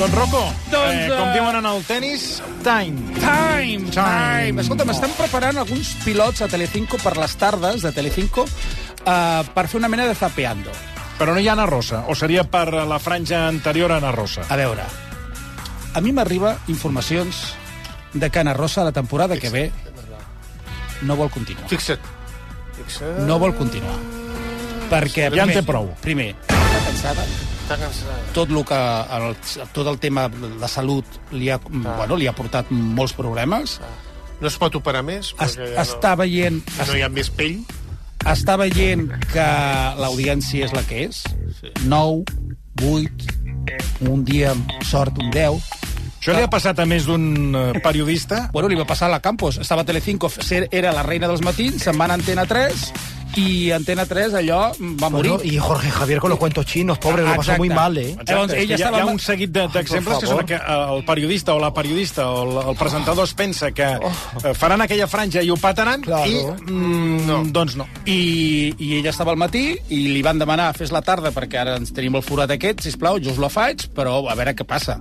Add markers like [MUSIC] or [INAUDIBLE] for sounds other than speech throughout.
Doncs, Rocco, Doncs, eh, eh, com diuen en el tennis, time. Time, time. Time. Escolta, m'estan preparant alguns pilots a Telecinco per les tardes de Telecinco uh, per fer una mena de zapeando. Però no hi ha Ana Rosa, o seria per la franja anterior a Ana Rosa. A veure, a mi m'arriba informacions de que Ana Rosa la temporada que ve no vol continuar. Fixa't. Fixa't. No vol continuar. Perquè... Ja en té prou. Primer, cansada. Està cansada. Tot el, que, el, tot el tema de salut li ha, bueno, li ha portat molts problemes. No es pot operar més? Es, perquè ja està veient... no, no hi ha més pell? està veient que l'audiència és la que és. Sí. 9, 8, un dia amb sort un 10. Això li ha passat a més d'un eh, periodista? Bueno, li va passar a la Campos. Estava a Telecinco, era la reina dels matins, se'n va a Antena 3 i Antena 3 allò va morir. Bueno, y Jorge Javier con los cuentos chinos, pobre, lo pasó Exacte. muy mal, ¿eh? Llavors, Exacte, és ella hi, ha, estava... hi ha un seguit de- d'exemples Ai, que són que eh, el periodista o la periodista o el, el presentador es pensa que eh, faran aquella franja i ho pataran Claro. i mm, no. doncs no. I, i ella estava al matí i li van demanar fes la tarda perquè ara ens tenim el forat aquest, sisplau, jo us lo faig, però a veure què passa.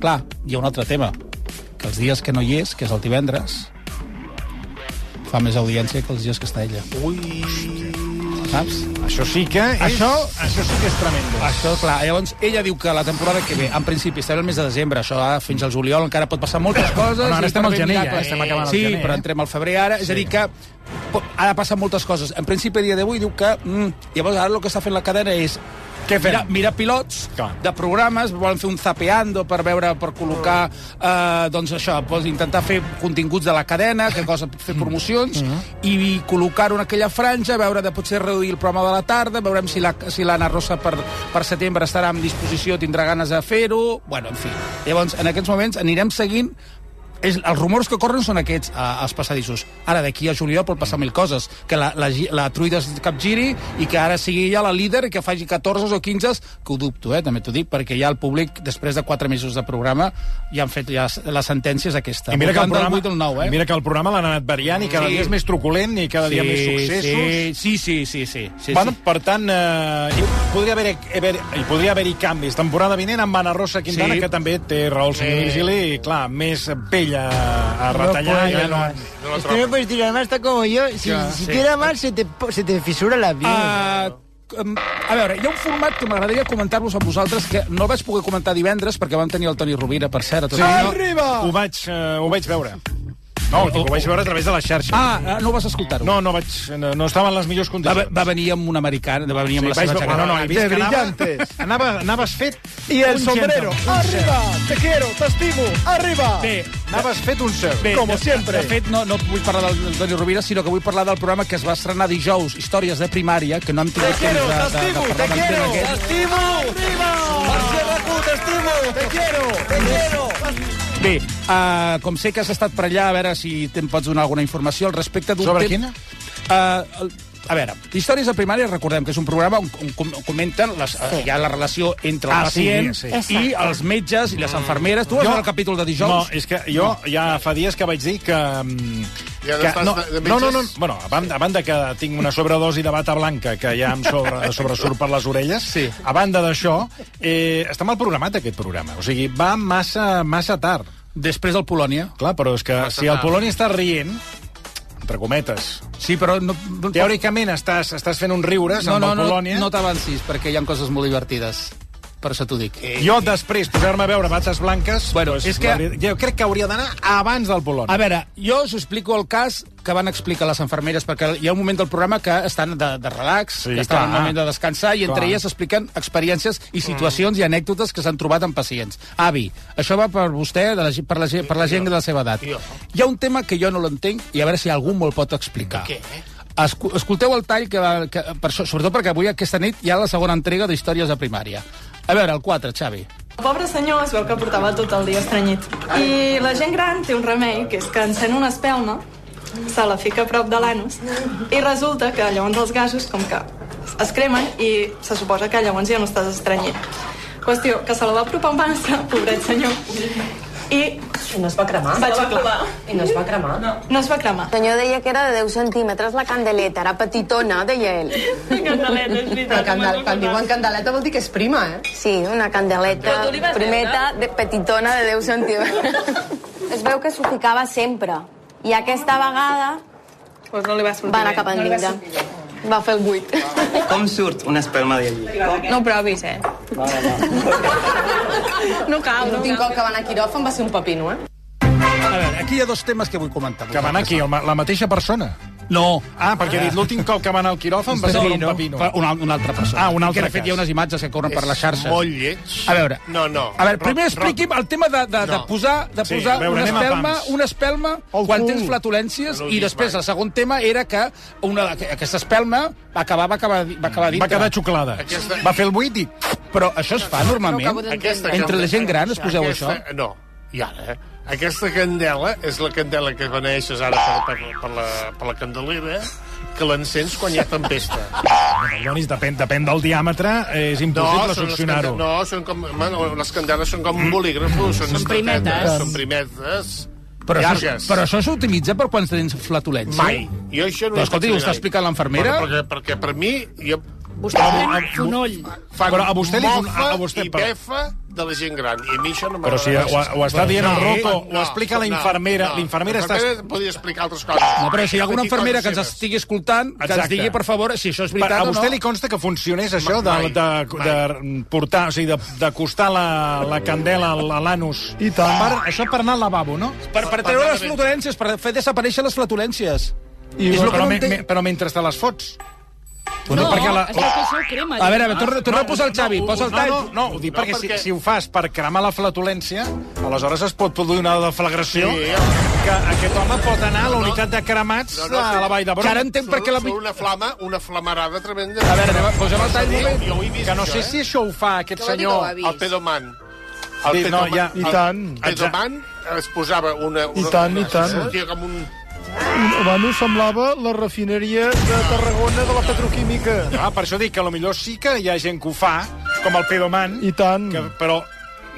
Clar, hi ha un altre tema, que els dies que no hi és, que és el divendres, fa més audiència que els dies que està ella. Ui... Saps? Això sí que és, Això- això sí que és tremendo. Això, clar, llavors ella diu que la temporada que ve, en principi, estarà el mes de desembre, això ah, fins al juliol encara pot passar moltes coses. Bueno, ara estem al gener, ja, estem acabant el sí, gener, però eh? entrem al febrer ara, és a dir que ha de passar moltes coses. En principi, a dia d'avui diu que... Mm, llavors, ara el que està fent la cadena és Què fem? Mira, mira pilots Clar. de programes, volen fer un zapeando per veure, per col·locar, eh, doncs això, pues, intentar fer continguts de la cadena, que cosa, fer promocions, i col·locar-ho en aquella franja, veure de potser reduir el programa de la tarda, veurem si la, si l'Anna Rosa per, per setembre estarà en disposició, tindrà ganes de fer-ho... Bueno, en fi. Llavors, en aquests moments anirem seguint és, els rumors que corren són aquests a, als passadissos. Ara, d'aquí a juliol pot passar mil coses. Que la, la, la Truida es capgiri i que ara sigui ella la líder i que faci 14 o 15, que ho dubto, eh, també t'ho dic, perquè ja el públic, després de 4 mesos de programa, ja han fet ja la sentència és aquesta. I mira que el programa, 8 al 9, eh? mira que el programa l'han anat variant i cada Sí. dia és més truculent i cada dia més successos. Sí, sí, sí, sí, sí, sí, bueno, sí. per tant, eh, hi podria haver, haver, hi podria haver-hi canvis. Temporada vinent amb Anna Rosa Quintana, Sí. que també té raó el senyor Sí. Virgili, i clar, més pell a, a retallar. ja no, más. no lo es que no puedes tirar más, está como yo. Si, Ya, si sí. tira más, se te, se te fisura la piel. Uh, a veure, hi ha un format que m'agradaria comentar-vos amb vosaltres que no el vaig poder comentar divendres perquè vam tenir el Toni Rovira, per cert. A tot Sí, això. Arriba! Ho vaig, uh, ho vaig veure. No, ho vaig veure a través de la xarxa. Ah, ah, no vas escoltar-ho? No, no, vaig, no, no estava en les millors Va, condicions. va venir amb un americà, va venir amb Sí, la seva jaqueta. no, no, he vist De que anava, brillantes. [LAUGHS] anava, anaves fet Y el sombrero. ¡Arriba! ¡Te quiero! ¡Te estimo! ¡Arriba! Bé, Anaves fet un cert. bé, Como de- siempre. De fet, no, no vull parlar del, del Toni Rovira, sinó que vull parlar del programa que es va estrenar dijous, Històries de primària, que no hem tingut ¡Te temps de, ¡Te de, de! ¡Te parlar amb quiero! Antena ¡Te aquest. estimo! ¡Arriba! ¡Marcia Racu, te estimo! ¡Te quiero! ¡Te quiero! Bé, uh, com sé que has estat per allà, a veure si te'n pots donar alguna informació al respecte d'un... Sobre quina? Uh, el, a veure, Històries de primària, recordem que és un programa on, on com- comenten les, sí. hi ha la relació entre el Ah, sí, pacient sí. i els metges i les infermeres. Tu vas Jo- veure el capítol de dijous? No, és que jo ja fa dies que vaig dir que... mm, Ja que no, de- no, no, no, bueno, a banda, a banda que tinc una sobredosi de bata blanca que ja em sobre, [LAUGHS] sobresurt per les orelles, Sí. a banda d'això, eh, està mal programat aquest programa. O sigui, va massa, massa tard. Després del Polònia. Clar, però és que Massa si el. Polònia està rient, entre cometes, Sí, però... No, no, teòricament estàs, estàs fent un riures no, amb no, el no, Polònia... no t'avancis, perquè hi ha coses molt divertides. Per això t'ho dic. Jo després posar-me a veure bates blanques, Bueno, doncs, és que- jo crec que hauria d'anar abans del Polònia. A veure, jo us explico el cas que van explicar les infermeres, perquè hi ha un moment del programa que estan de, de relax, Sí, que estan en un clar. moment de descansar, i entre Clar. elles expliquen experiències i situacions i anècdotes que s'han trobat en pacients. Avi, això va per vostè, de la, per, la, per la gent de la seva edat. Hi ha un tema que jo no l'entenc i a veure si algú me'l pot explicar. Què? Escolteu el tall, que, va, que per, sobretot perquè avui aquesta nit hi ha la segona entrega d'Històries de primària. A veure, el 4, Xavi. El pobre senyor es veu que portava tot el dia estrenyit. I la gent gran té un remei, que és que encén una espelma, se la fica a prop de l'anus, i resulta que llavors els gasos com que es cremen i se suposa que llavors ja no estàs estrenyit. Qüestió, que se la va apropar massa, pobret senyor, I I no es va cremar? vaig xuclar. I no es va cremar? No. No es va cremar. El senyor deia que era de 10 centímetres la candeleta, era petitona, deia ell. Candeleta, és veritat. Candel, quan diuen candeleta vol dir que és prima, eh? Sí, una candeleta primeta, de, petitona de 10 centímetres. es veu que s'ho ficava sempre. I aquesta vegada Pues no li va sortir va anar cap endintre. Va fer el buit. Com surt una espelma del llit? No ho provis, eh? No cal, no L'últim cal. cop que va anar a quiròfan va ser un pepino, eh? A veure, aquí hi ha dos temes que vull comentar. Que va anar aquí, el ma- la mateixa persona. No. Ah, perquè he dit l'últim cop que va anar al quiròfan va ser per un pepino. Una, una altra persona. Ah, un altre Que, de fet, hi ha unes imatges que corren per les xarxes. Molt lleig. A veure. No, no. A veure, primer expliqui'm el tema de, de, de posar, de Sí, posar veure, una, espelma, una espelma El quan tens flatulències i després mai. el segon tema era que una, que aquesta espelma va acabar, va acabar, va acabar dintre. Va quedar xuclada. Aquesta- Va fer el buit i... Però això es fa normalment? Aquesta Entre la gent gran es poseu aquesta, això? No, i ara, eh? Aquesta candela és la candela que beneixes ara per, per, per, la, per la candelera, que l'encens quan hi ha tempesta. Perdonis, depèn, depèn del diàmetre, és impossible les succionar-ho. No, són com, bueno, les candeles són com un bolígraf, són, són primetes. Són primetes. Però això, però això s'utilitza per quan tens flatulència? Mai. Jo això no Però escolti, ho està explicant l'infermera? Perquè, perquè per mi... Jo, Vostè pren fonoll. fan Però a vostè li- a vostè- i befa de la gent gran. I a mi això no Però si ho, ho està dient el Rocco, ho explica la no, infermera, no. l'infermera està... Podria explicar altres coses. No, però si hi ha alguna infermera que ens estigui escoltant, que ens digui, per favor, si això és Per, veritat a o no. vostè li consta que funcionés això de, Mai, de, de, portar, o sigui, de- d'acostar la, la candela al- a l'anus? I tant. Per, això per anar al lavabo, no? Per, per treure les flatulències, per fer desaparèixer les flatulències. I, És el que però, no me, entenc. me, però mentre te les fots. No, perquè la- que això ho crema. A veure, a veure, torna, torna a posar el Xavi, posa el no, tall. no, no, ho dic No, perquè, perquè- si, si ho fas per cremar la flatulència, aleshores es pot produir una deflagració Sí. que aquest home pot anar a la unitat de cremats No, no, a la Vall Que ara d'Hebron. entenc per què la... Una flama, una flamarada tremenda. A veure, anem posem el tall moment. Que no sé eh? si això ho fa aquest senyor... ha vist? El pedoman. Sí, no, ja- el, i tant. El pedoman es posava una... una I tant, i tant. Sortia com un... Bueno, semblava la refineria de Tarragona de la petroquímica. Ah, per això dic que potser sí que hi ha gent que ho fa, com el pedoman, I tant. que, però...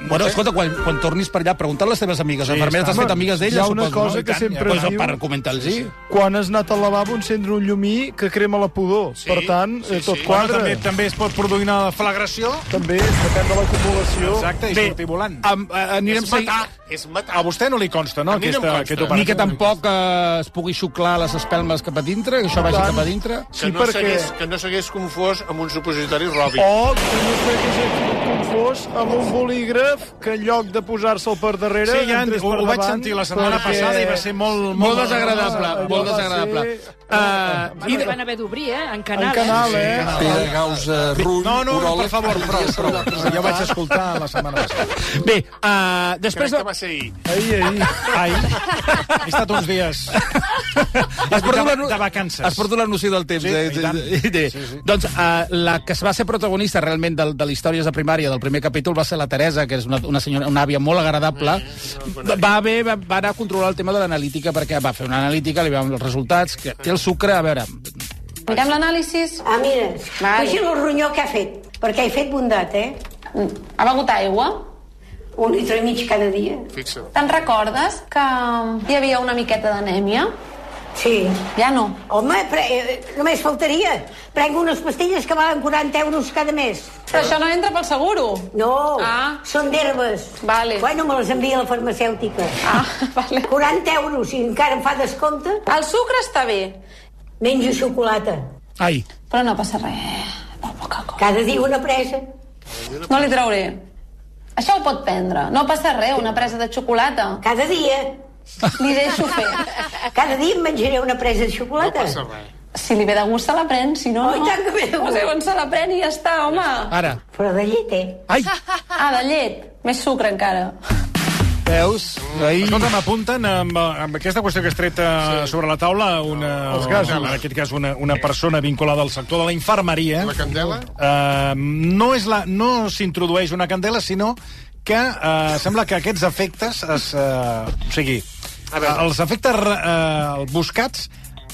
Bueno, escolta, quan, quan tornis per allà, pregunta a les teves amigues. Sí, Enfermeres, t'has fet amigues d'elles, hi ha una suposo, cosa no? que sempre pues, diu- Per comentar-los. Sí. Quan has anat al lavabo, encendre un llumí que crema la pudor. Sí, per tant, sí, eh, tot sí. Bueno, quadra. també, també es pot produir una deflagració. També depèn de l'acumulació. Exacte, i Bé, sortir volant. Am, eh, anirem És matar, és matar. A vostè no li consta, no, A mi no aquesta, consta. aquest Ni que tampoc eh, es pugui xuclar les espelmes cap a dintre, que això vagi tant. cap a dintre. Que Sí, no perquè... que no s'hagués confós amb un supositori Robi. O que no s'hagués confós amb un bolígraf que en lloc de posar-se'l per darrere... Sí, ja, ho, ho vaig sentir la setmana perquè passada i va ser molt... Molt desagradable, allò molt desagradable. ser- Uh, I van haver d'obrir, eh? En canal, En canal, eh? Pere Gausa Rull, No, no, uròleg, per favor, prou, prou. Ja ho vaig escoltar la setmana passada. eh? Bé, uh, després... Crec que va ser ahir. Ahir, ahir. Ai, he estat uns dies Has perdut la, de, de vacances. Has perdut la noció del temps. Sí, eh? i tant. Sí, Sí, sí. Doncs uh, la que va ser protagonista realment de, de les històries de primària del primer capítol va ser la Teresa, que és una, una, senyora, una àvia molt agradable. Va, haver, va, va anar a controlar el tema de l'analítica, perquè va fer una analítica, li vam els resultats, que té el sucre, a veure... Mirem l'anàlisi? Ah, mira, Vale. vale. el ronyó que ha fet, perquè he fet bondat, eh? Ha begut aigua? Un litre i mig cada dia. Fixa't. Te'n recordes que hi havia una miqueta d'anèmia? Sí. Ja no. Home, pre eh, només faltaria. Prenc unes pastilles que valen 40 euros cada mes. Però això no entra pel seguro. No, Ah. són d'herbes. Vale. Bueno, me les envia la farmacèutica. Ah, [LAUGHS] vale. 40 euros, i encara em fa descompte, El sucre està bé, menjo xocolata. Ai, però no passa res. Molt poca cosa. Cada dia una presa. No li trauré. Això ho pot prendre. No passa res, una presa de xocolata. Cada dia. Li deixo fer. Cada dia em menjaré una presa de No xocolata. passa res. Si li ve de gust, se la pren. Si no, Oh, i no. tant que ve de No gust. on se la pren i ja està, home. ara. Però de llet, eh? Ai, Ah, de llet. Més sucre encara. Veus? Ahir... Escolta, m'apunten amb, amb aquesta qüestió que has tret sí. sobre la taula una, Els gasos. en aquest cas una, una persona vinculada al sector de la infermeria. La candela? Uh, no és la, no s'introdueix una candela, sinó que uh, sembla que aquests efectes es, uh, o sigui, els efectes uh, buscats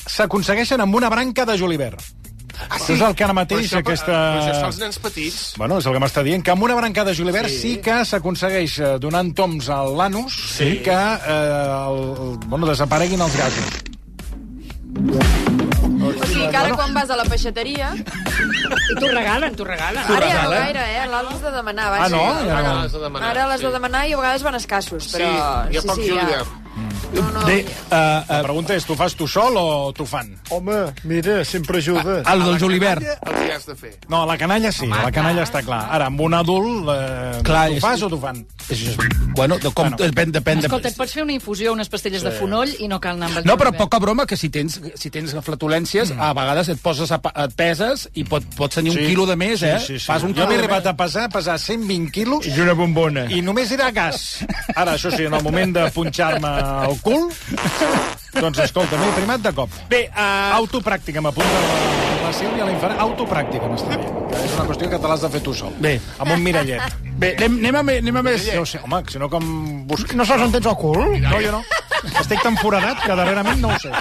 s'aconsegueixen amb una branca de julivert. Ah, Això és el que ara mateix, Però això, aquesta... Però això als nens petits. Bueno, és el que m'està dient, que amb una brancada de julivert sí, sí que s'aconsegueix eh, donant toms a l'anus sí. que eh, el, el, bueno, desapareguin els gasos. O sigui que ara quan vas a la peixateria... I t'ho regalen, t'ho regalen. Ara ja no gaire, eh? L'alt has de demanar, vaja. Ah, no? Ja Ara l'has sí. de demanar i a vegades van escassos, però... Sí, hi ha poc julivert. No, no, Bé, uh, la pregunta és, tu fas tu sol o t'ho fan? Home, mira, sempre ajuda. El del julivert. El que has de fer. No, la canalla sí, la canalla està clar. Ara, amb un adult, eh, Clar, t'ho és- fas o t'ho fan? És, és, bueno, de com, Bueno. depèn, depèn, Escolta, et pots fer una infusió, unes pastilles de fonoll i no cal anar amb el No, però poca broma, que si tens, si tens flatulències, mm. a vegades et poses a, et peses i pot, pots tenir un quilo de més, eh? Sí, sí, sí. Fas un jo m'he arribat a pesar, a pesar 120 quilos I una bombona. i només era gas. Ara, això sí, en el moment de punxar-me el cul, doncs escolta, m'he primat de cop. Bé, uh, Autopràctica, m'apunta la, la Sílvia, la infant. Autopràctica, m'està dient. Que és una qüestió que te l'has de fer tu sol. Bé. Amb un mirallet. bé anem, anem, a, anem a més... Ho sé, home, si no com busc... No saps on tens el cul? No, jo no. Estic tan foradat que darrerament no ho sé.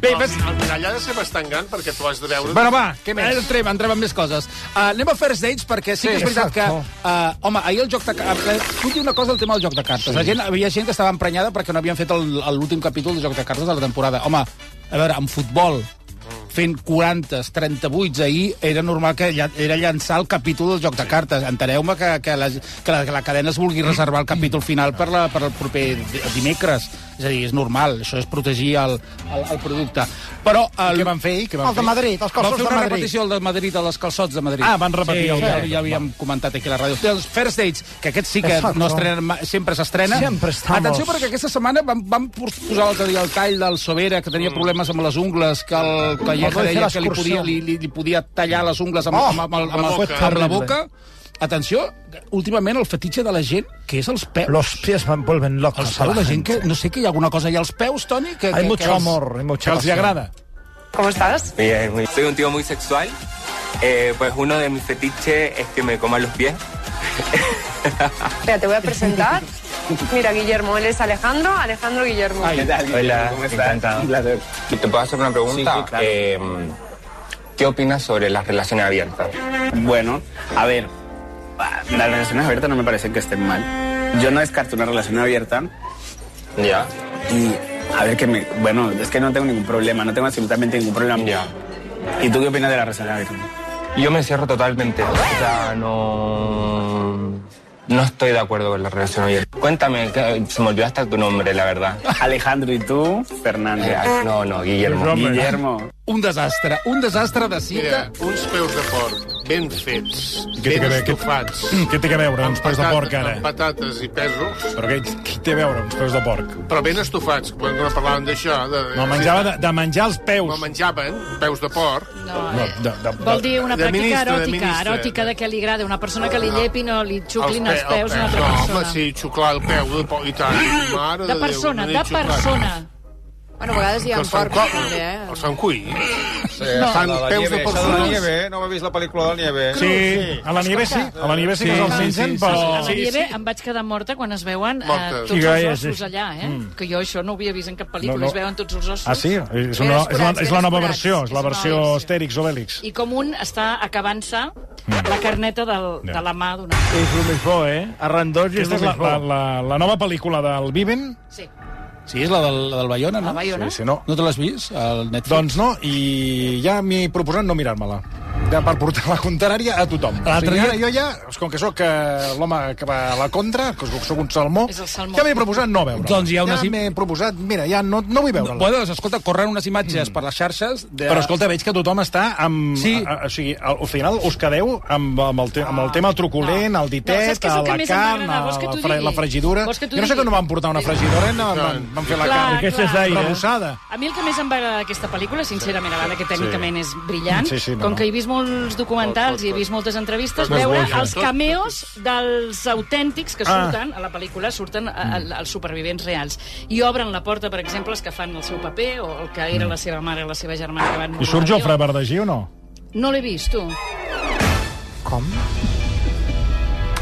Bé, El, ves... el mirall ha de ser bastant gran perquè tu has de veure... Bueno, va, què més? Entrem, entrem amb més coses. Uh, anem a First Dates, perquè sí, Sí, que és veritat que... Uh, home, ahir el joc de cartes... Vull dir una cosa del tema del joc de cartes. La gent, havia gent que estava emprenyada perquè no havien fet el- l'últim capítol del joc de cartes de la temporada. Home, a veure, en futbol, fent 40, 38 ahir, era normal que lla- era llançar el capítol del joc de cartes. Enteneu-me que, que, la, que, la, que la cadena es vulgui reservar el capítol final per, la, per el proper di- dimecres. És a dir, és normal, això és protegir el, el, el producte. Però... El, Què van fer ahir? Què van El de fer? Madrid, els Van calçots fer de una Madrid. repetició el de Madrid, els calçots de Madrid. Ah, van repetir sí, el ja, de- ja havíem comentat aquí a la ràdio. Els First Dates, que aquest sí que Exacto. no estrenen, sempre s'estrena. Siempre estamos. Atenció, perquè aquesta setmana vam, vam posar l'altre dia el tall del Sobera, que tenia problemes amb les ungles, que el Roy deia fer que li podia, li, li, li podia tallar les ungles amb, Oh, amb, amb, amb, amb, la amb, boca. amb la Terrible. Atenció, últimament el fetitge de la gent, que és els peus. Los pies van vuelven locos Els peus, la la gent gente. que... No sé, que hi ha alguna cosa allà als peus, Toni? Que, Hay que, mucho que els- amor, hay mucha Que els agrada. ¿Cómo estás? Bien, muy- soy un tío muy sexual. Eh, pues uno de mis fetiches es que me coman los pies. [LAUGHS] Espera, te voy a presentar. Mira, Guillermo, él es Alejandro, Alejandro Guillermo. Hola, ¿cómo estás? Un placer. ¿Y te puedo hacer una pregunta? Eh, ¿Qué opinas sobre las relaciones abiertas? Bueno, a ver, las relaciones abiertas no me parecen que estén mal. Yo no descarto una relación abierta. Ya. Y a ver que me... Bueno, es que no tengo ningún problema, no tengo absolutamente ningún problema. Ya. ¿Y tú qué opinas de la relación abierta? Yo me cierro totalmente. O sea, no... No estoy de acuerdo con la relación abierta. Cuéntame, que se me olvidó hasta tu nombre, la verdad. Alejandro, ¿y tú? Fernando. Eh, No, no, Guillermo. Guillermo. Un desastre, un desastre de cita. Mira, uns peus de porc ben fets, Què té ben que veure? Què- estofats, Què té a veure uns peus de porc, ara? amb patates i pesos, Però què, què té a veure uns peus de porc? però ben estofats, quan no parlaven d'això. De, No, menjava de, de menjar els peus. No menjaven peus de porc. No, No, eh, de, de, Vol dir una de pràctica ministre, de eròtica, ministre. eròtica de què li agrada. Una persona que li llepin o li xuclin els pe- peus a una altra no, persona. home, sí, xuclar el peu de porc i tant. Mare De Déu, persona, una de persona. Bueno, a vegades hi ha Que co- també, eh? Els fan cuir. Sí, No. fan La peus nieve, de porc. de la nieve. no m'ha vist la pel·lícula de la nieve. Sí, a la nieve sí, a la nieve sí, que Sí, se'ls sí, mengen, sí, sí, però... A la nieve em vaig quedar morta quan es veuen eh, tots Sí, els ossos sí. allà, eh? Que jo això no ho havia vist en cap pel·lícula, No, no. es veuen tots els ossos. Ah, sí? És, una, és, la, és la nova versió, és la versió. Astèrix Obélix. I com un està acabant-se la carneta del, de la mà d'una... És el més bo, eh? Arran dos és el és la, més bo. la, la, la nova pel·lícula del Viven. Sí, Sí, és la del, la del Bayona, no? la Bayona. Sí, sí, no. No te l'has vist, al Netflix? Doncs no, i ja m'he proposat no mirar-me-la. Ja per portar la contrària a tothom. O sigui, dia- ara jo ja, com que sóc eh, l'home que va a la contra, que sóc un salmó, salmó. ja m'he proposat no veure Doncs hi ha unes Ja m'he proposat, mira, ja no, no vull veure-la. Bueno, doncs, escolta, corren unes imatges per les xarxes... De... Però escolta, veig que tothom està amb... Sí. A, a, o sigui, al, al final us quedeu amb, amb, el, te, amb el tema truculent, No. el No, ditet, que la carn, la, fre, la t'ho Jo no sé que no van portar una fregidora, no, van, van fer la carn Aquesta és d'aire. A mi el que més em va agradar d'aquesta pel·lícula, sincerament, a banda que tècnicament és brillant, no, com no. que he vist molts documentals i he vist moltes entrevistes, veure els cameos dels autèntics que Ah. surten a la pel·lícula, surten els supervivents reals. I obren la porta, per exemple, els que fan el seu paper, o el que era la seva mare o la seva germana que van morir I surt. Jofre Verdagí o no? No l'he vist, tu. Com?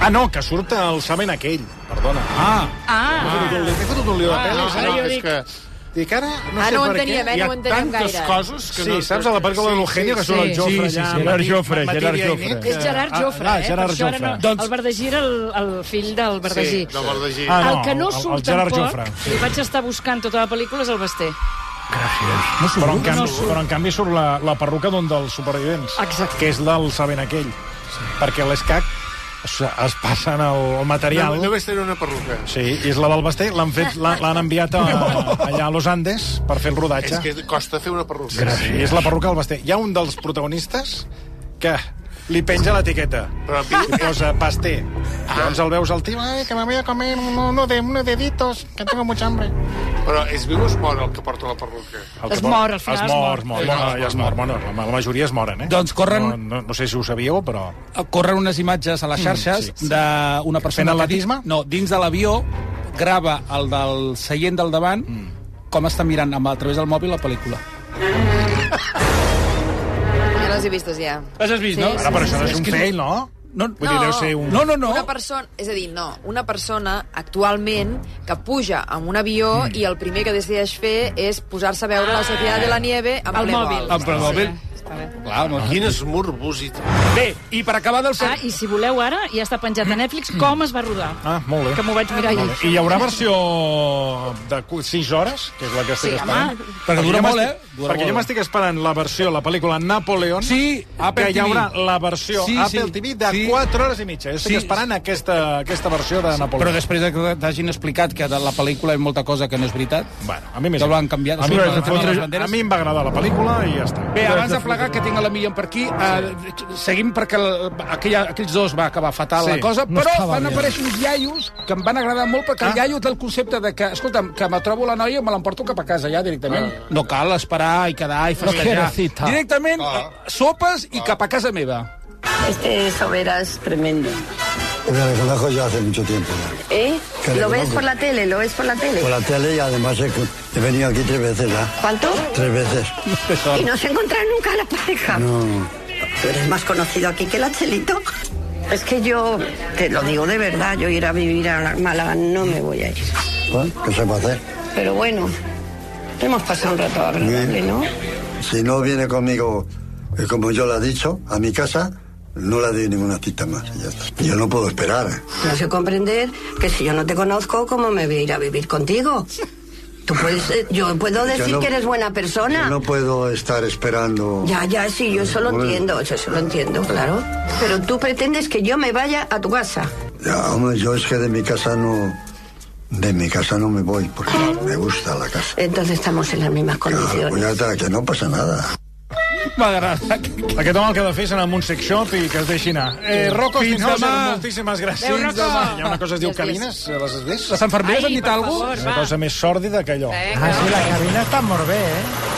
Ah, no, que surt el saben aquell, perdona. Ah, Ah! M'he fotut un lío de Ah, pelis, ara eh? jo és dic- que Dic, ara no Ah, sé no ho per què. eh? Hi ha No tantes gaire. coses que Sí, no... saps a la pel·lícula de l'Eugenio, que surt el Jofre sí, allà? sí, Gerard Mati- Jofre, Matilla Gerard Jofre. És Gerard Ah, Jofre, ah, eh? Gerard ara Jofre. no... Doncs- El Verdagí era el, el fill del Verdagí. Sí, del Verdagí. Ah, no, el que no el- el surt Gerard tampoc, Jofre, sí. i vaig estar buscant tota la pel·lícula, és el Basté. No surt, però, en canvi, No surt. però en canvi surt la, la perruca d'un dels supervivents. Exacte. Que és del sabent aquell. Perquè l'escac es, es passen el, el material... No, només tenen una perruca. Sí, i és la del Basté, l'han fet, l'han l'han enviat a, allà a Los Andes per fer el rodatge. És que costa fer una perruca. Gràcies. I és la perruca del Basté. Hi ha un dels protagonistes que li penja l'etiqueta. Però I posa Basté. Ah. Llavors el veus al tio, ai, que me voy a comer uno, uno de, unos deditos, que tengo mucha hambre. Però és viu o es mor el que porta la perruca? El que Es mor, al final es es mor. mor. Es mor, Sí, bueno, es ja es mor. Bueno, la, la majoria es moren, eh? Doncs corren- No, no, no sé si ho sabíeu, però... corren unes imatges a les xarxes sí. d'una persona... Fent atletisme? No, dins de l'avió grava el del seient del davant com està mirant amb, a través del mòbil la pel·lícula. [LAUGHS] Les he vistes ja. Les has vist, Sí, no? sí, Ara, però sí, això no sí. és un no- fail, no? No, Vull dir, deu ser un... No, no, no. Una persona, és a dir, no, una persona actualment que puja amb un avió mm. i el primer que decideix fer és posar-se a veure la Societat de la Nieve amb El ple mòbil. Amb el mòbil. Bé. Clar, no. Quin esmur búsit. Bé, i per acabar del... Ah, i si voleu ara, ja està penjat a Netflix com es va rodar. Ah, molt bé. Que m'ho vaig mirar ahir. I hi haurà versió de 6 hores, que és la que estic Sí, esperant. home. Perquè dura jo molt, m'estic- eh? Dura perquè molt. jo m'estic esperant la versió, la pel·lícula Napoleón, Sí, Apple que hi TV. haurà la versió Sí, Apple sí, TV de sí. 4 hores i mitja. Jo estic Sí. esperant aquesta, aquesta versió de Napoleón. Però després de que t'hagin explicat que de la pel·lícula hi ha molta cosa que no és veritat, Bueno, a mi m'és que l'han canviat. A mi, a, banderes. a mi em va agradar la pel·lícula i ja està. Bé, abans de plegar, que tinc la millor per aquí, eh, seguim perquè el, aquella, aquells dos va acabar fatal Sí, la cosa, no però van bé. aparèixer uns iaios que em van agradar molt, perquè Ah. el iaio té el concepte de que, escolta'm, que me trobo la noia i me l'emporto cap a casa ja directament. No cal esperar i quedar i festejar. cita. Directament, eh, sopes i cap a casa meva. Este Sobera es tremendo. Mira, le conozco ya hace mucho tiempo. ya. ¿Eh? ¿Lo ves conozco. por la tele? ¿Lo ves por la tele? Por la tele y además he, he venido aquí tres veces ya. ¿Cuánto? Tres veces. [LAUGHS] ¿Y no se encuentra nunca la pareja? No. ¿Tú eres más conocido aquí que la Chelito? Es que yo, te lo digo de verdad, yo ir a vivir a Málaga no me voy a ir. Bueno, ¿Qué se puede hacer? Pero bueno, hemos pasado un rato agradable, ¿no? Si no viene conmigo, eh, como yo le he dicho, a mi casa, no le doy ninguna cita más. ya está. Yo no puedo esperar. ¿eh? No sé comprender que si yo no te conozco, ¿cómo me voy a ir a vivir contigo? Tú puedes, eh, yo puedo decir no- que eres buena persona. Yo no puedo estar esperando. Ya, ya, sí, yo eso lo entiendo, eso, eso lo entiendo, claro. Pero tú pretendes que yo me vaya a tu casa. Ya, hombre, yo es que de mi casa no. De mi casa no me voy porque me gusta la casa. Entonces estamos en las mismas Claro, condiciones. pues ya está, que no pasa nada. M'agrada. Aquest home el que ha de fer és anar a un sex shop i que es deixi anar. Eh, Rocco Fins Spinoza, demà. moltíssimes gràcies. Adéu, Rocco. Hi ha una cosa que es diu cabines, les has vist? Les enfermeres han dit alguna És una cosa més sòrdida que allò. Vinga. Ah, sí, la cabina està molt bé, eh?